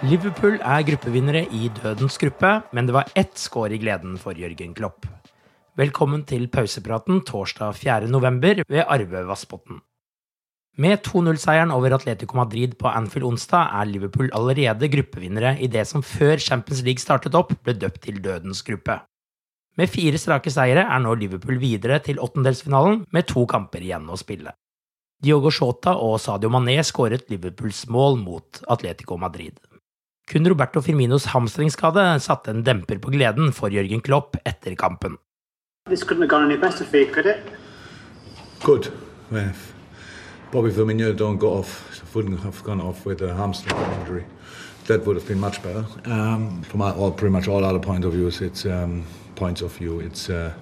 Liverpool er gruppevinnere i dødens gruppe, men det var ett skår i gleden for Jørgen Klopp. Velkommen til pausepraten torsdag 4.11. ved Arve Vassbotn. Med 2-0-seieren over Atletico Madrid på Anfield onsdag er Liverpool allerede gruppevinnere i det som før Champions League startet opp, ble døpt til dødens gruppe. Med fire strake seire er nå Liverpool videre til åttendelsfinalen med to kamper igjen å spille. Diogo Shota og Sadio Mané skåret Liverpools mål mot Atletico Madrid. Kun Roberto Firminos hamstringsskade satte en demper på gleden for Jürgen Klopp etter kampen. This couldn't have gone any better for you, could it? Good. Well, Bobby Firmino don't go off, wouldn't have gone off with a hamstring injury. That would have been much better. Um, from all, pretty much all other point of views, it's um, points of view. It's uh,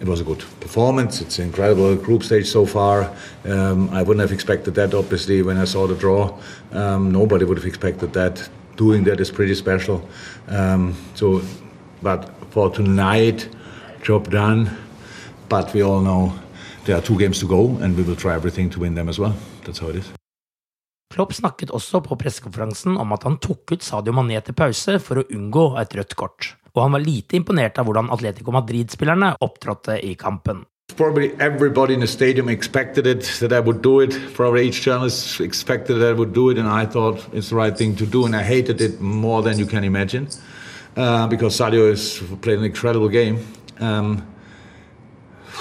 it was a good performance. It's an incredible group stage so far. Um, I wouldn't have expected that, obviously, when I saw the draw. Um, nobody would have expected that. Doing that is pretty special. Um, so, but for tonight, job done. But we all know there are two games to go, and we will try everything to win them as well. That's how it is. Klopp snakket også på pressekonferansen om at han tok ut Sadio Mané til pause for å unngå et rødt kort, og han var lite imponert av hvordan Atletico Madrid-spillerne opptrådte i kampen. Probably everybody in the stadium expected it that I would do it. Probably each journalist expected that I would do it, and I thought it's the right thing to do. And I hated it more than you can imagine uh, because Sadio has played an incredible game. Um,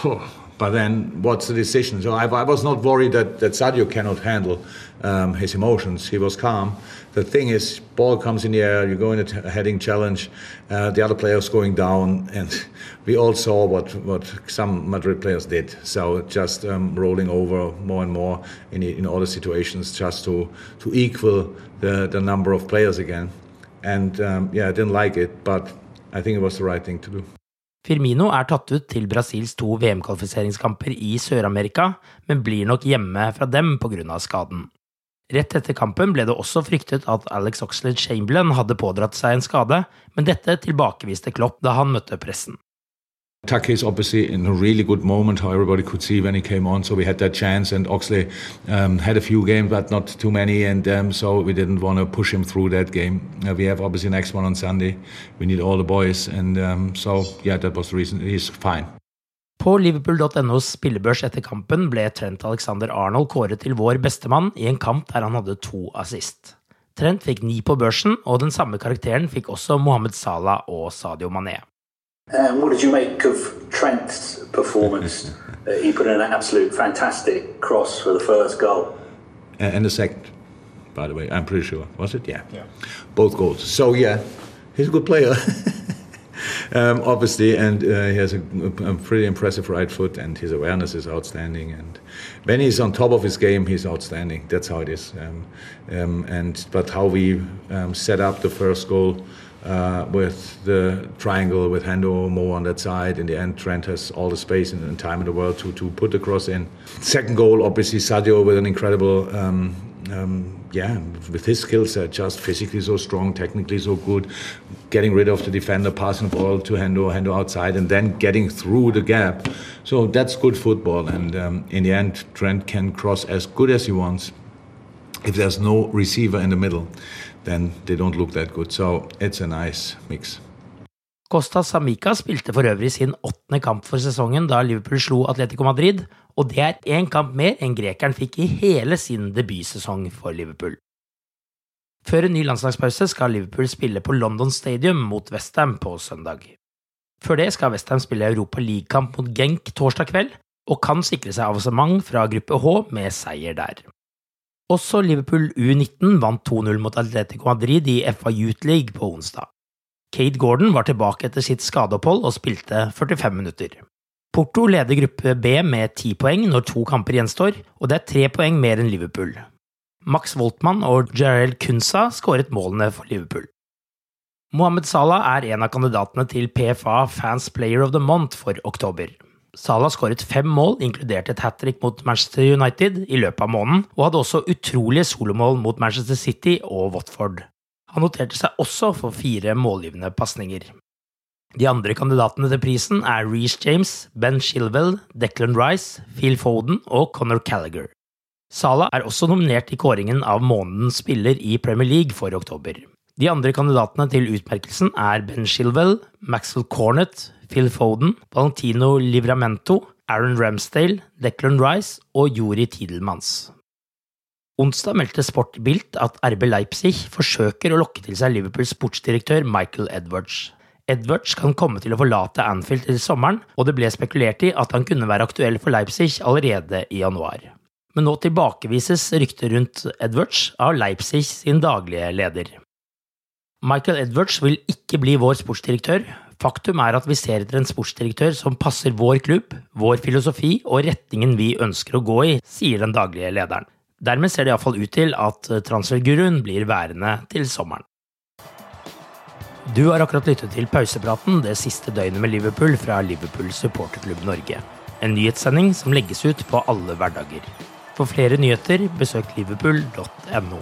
but then, what's the decision? So I, I, was not worried that, that Sadio cannot handle um, his emotions. He was calm. The thing is, ball comes in the air, you go in a heading challenge, uh, the other players going down, and we all saw what, what some Madrid players did. So just um, rolling over more and more in, in all the situations just to, to equal the, the number of players again. And um, yeah, I didn't like it, but I think it was the right thing to do. Firmino er tatt ut til Brasils to VM-kvalifiseringskamper i Sør-Amerika, men blir nok hjemme fra dem pga. skaden. Rett etter kampen ble det også fryktet at Alex Oxlade Chamberlain hadde pådratt seg en skade, men dette tilbakeviste Klopp da han møtte pressen. Tucker is obviously in a really good moment, how everybody could see when he came on. So we had that chance, and Oxley um, had a few games, but not too many, and um, so we didn't want to push him through that game. Uh, we have obviously next one on Sunday. We need all the boys, and um, so yeah, that was the reason. He's fine. På liverpool.nos spillebørs etter kampen ble Trent Alexander Arnold kåret til vår bestemann i en kamp der han hadde to assist. Trent fikk ni på børsen, og den samme karakteren fikk også Mohammed Salah og Sadio Mané. Um, what did you make of Trent's performance? uh, he put in an absolute fantastic cross for the first goal. And the second, by the way, I'm pretty sure. Was it? Yeah. yeah. Both goals. So, yeah, he's a good player. um, obviously, and uh, he has a, a, pretty impressive right foot, and his awareness is outstanding. And when he's on top of his game, he's outstanding. That's how it is. Um, um, and but how we um, set up the first goal uh, with the triangle with Hendo Mo on that side. In the end, Trent has all the space and, and time in the world to, to put the cross in. Second goal, obviously, Sadio with an incredible. Um, um, yeah, with his skill set, just physically so strong, technically so good, getting rid of the defender, passing the ball to Hendo, Hendo outside, and then getting through the gap. So that's good football. And um, in the end, Trent can cross as good as he wants. If there's no receiver in the middle, then they don't look that good. So it's a nice mix. Costa Samica spilte for øvrig sin åttende kamp for sesongen da Liverpool slo Atletico Madrid, og det er én kamp mer enn grekeren fikk i hele sin debutsesong for Liverpool. Før en ny landslagspause skal Liverpool spille på London Stadium mot Westham på søndag. Før det skal Westham spille Europa League-kamp mot Genk torsdag kveld, og kan sikre seg avansement fra gruppe H med seier der. Også Liverpool U19 vant 2-0 mot Atletico Madrid i FA Youth League på onsdag. Kate Gordon var tilbake etter sitt skadeopphold og spilte 45 minutter. Porto leder gruppe B med ti poeng når to kamper gjenstår, og det er tre poeng mer enn Liverpool. Max Voltmann og Jarel Kunsa skåret målene for Liverpool. Mohammed Salah er en av kandidatene til PFA Fans Player of the Month for oktober. Salah skåret fem mål, inkludert et hat trick mot Manchester United i løpet av måneden, og hadde også utrolige solomål mot Manchester City og Watford. Han noterte seg også for fire målgivende pasninger. De andre kandidatene til prisen er Reece James, Ben Shilwell, Declan Rice, Phil Foden og Conor Callagher. Salah er også nominert i kåringen av månedens spiller i Premier League for oktober. De andre kandidatene til utmerkelsen er Ben Shilwell, Maxwell Cornett, Phil Foden, Valentino Livramento, Aaron Ramsdale, Declan Rice og Juri Tidelmans. Onsdag meldte Sportbilt at RB Leipzig forsøker å lokke til seg Liverpools sportsdirektør Michael Edwards. Edwards kan komme til å forlate Anfield til sommeren, og det ble spekulert i at han kunne være aktuell for Leipzig allerede i januar. Men nå tilbakevises ryktet rundt Edwards av Leipzig sin daglige leder. Michael Edwards vil ikke bli vår sportsdirektør. Faktum er at vi ser etter en sportsdirektør som passer vår klubb, vår filosofi og retningen vi ønsker å gå i, sier den daglige lederen. Dermed ser det iallfall ut til at transferguruen blir værende til sommeren. Du har akkurat lyttet til pausepraten det siste døgnet med Liverpool fra Liverpool supporterklubb Norge. En nyhetssending som legges ut på alle hverdager. For flere nyheter, besøk liverpool.no.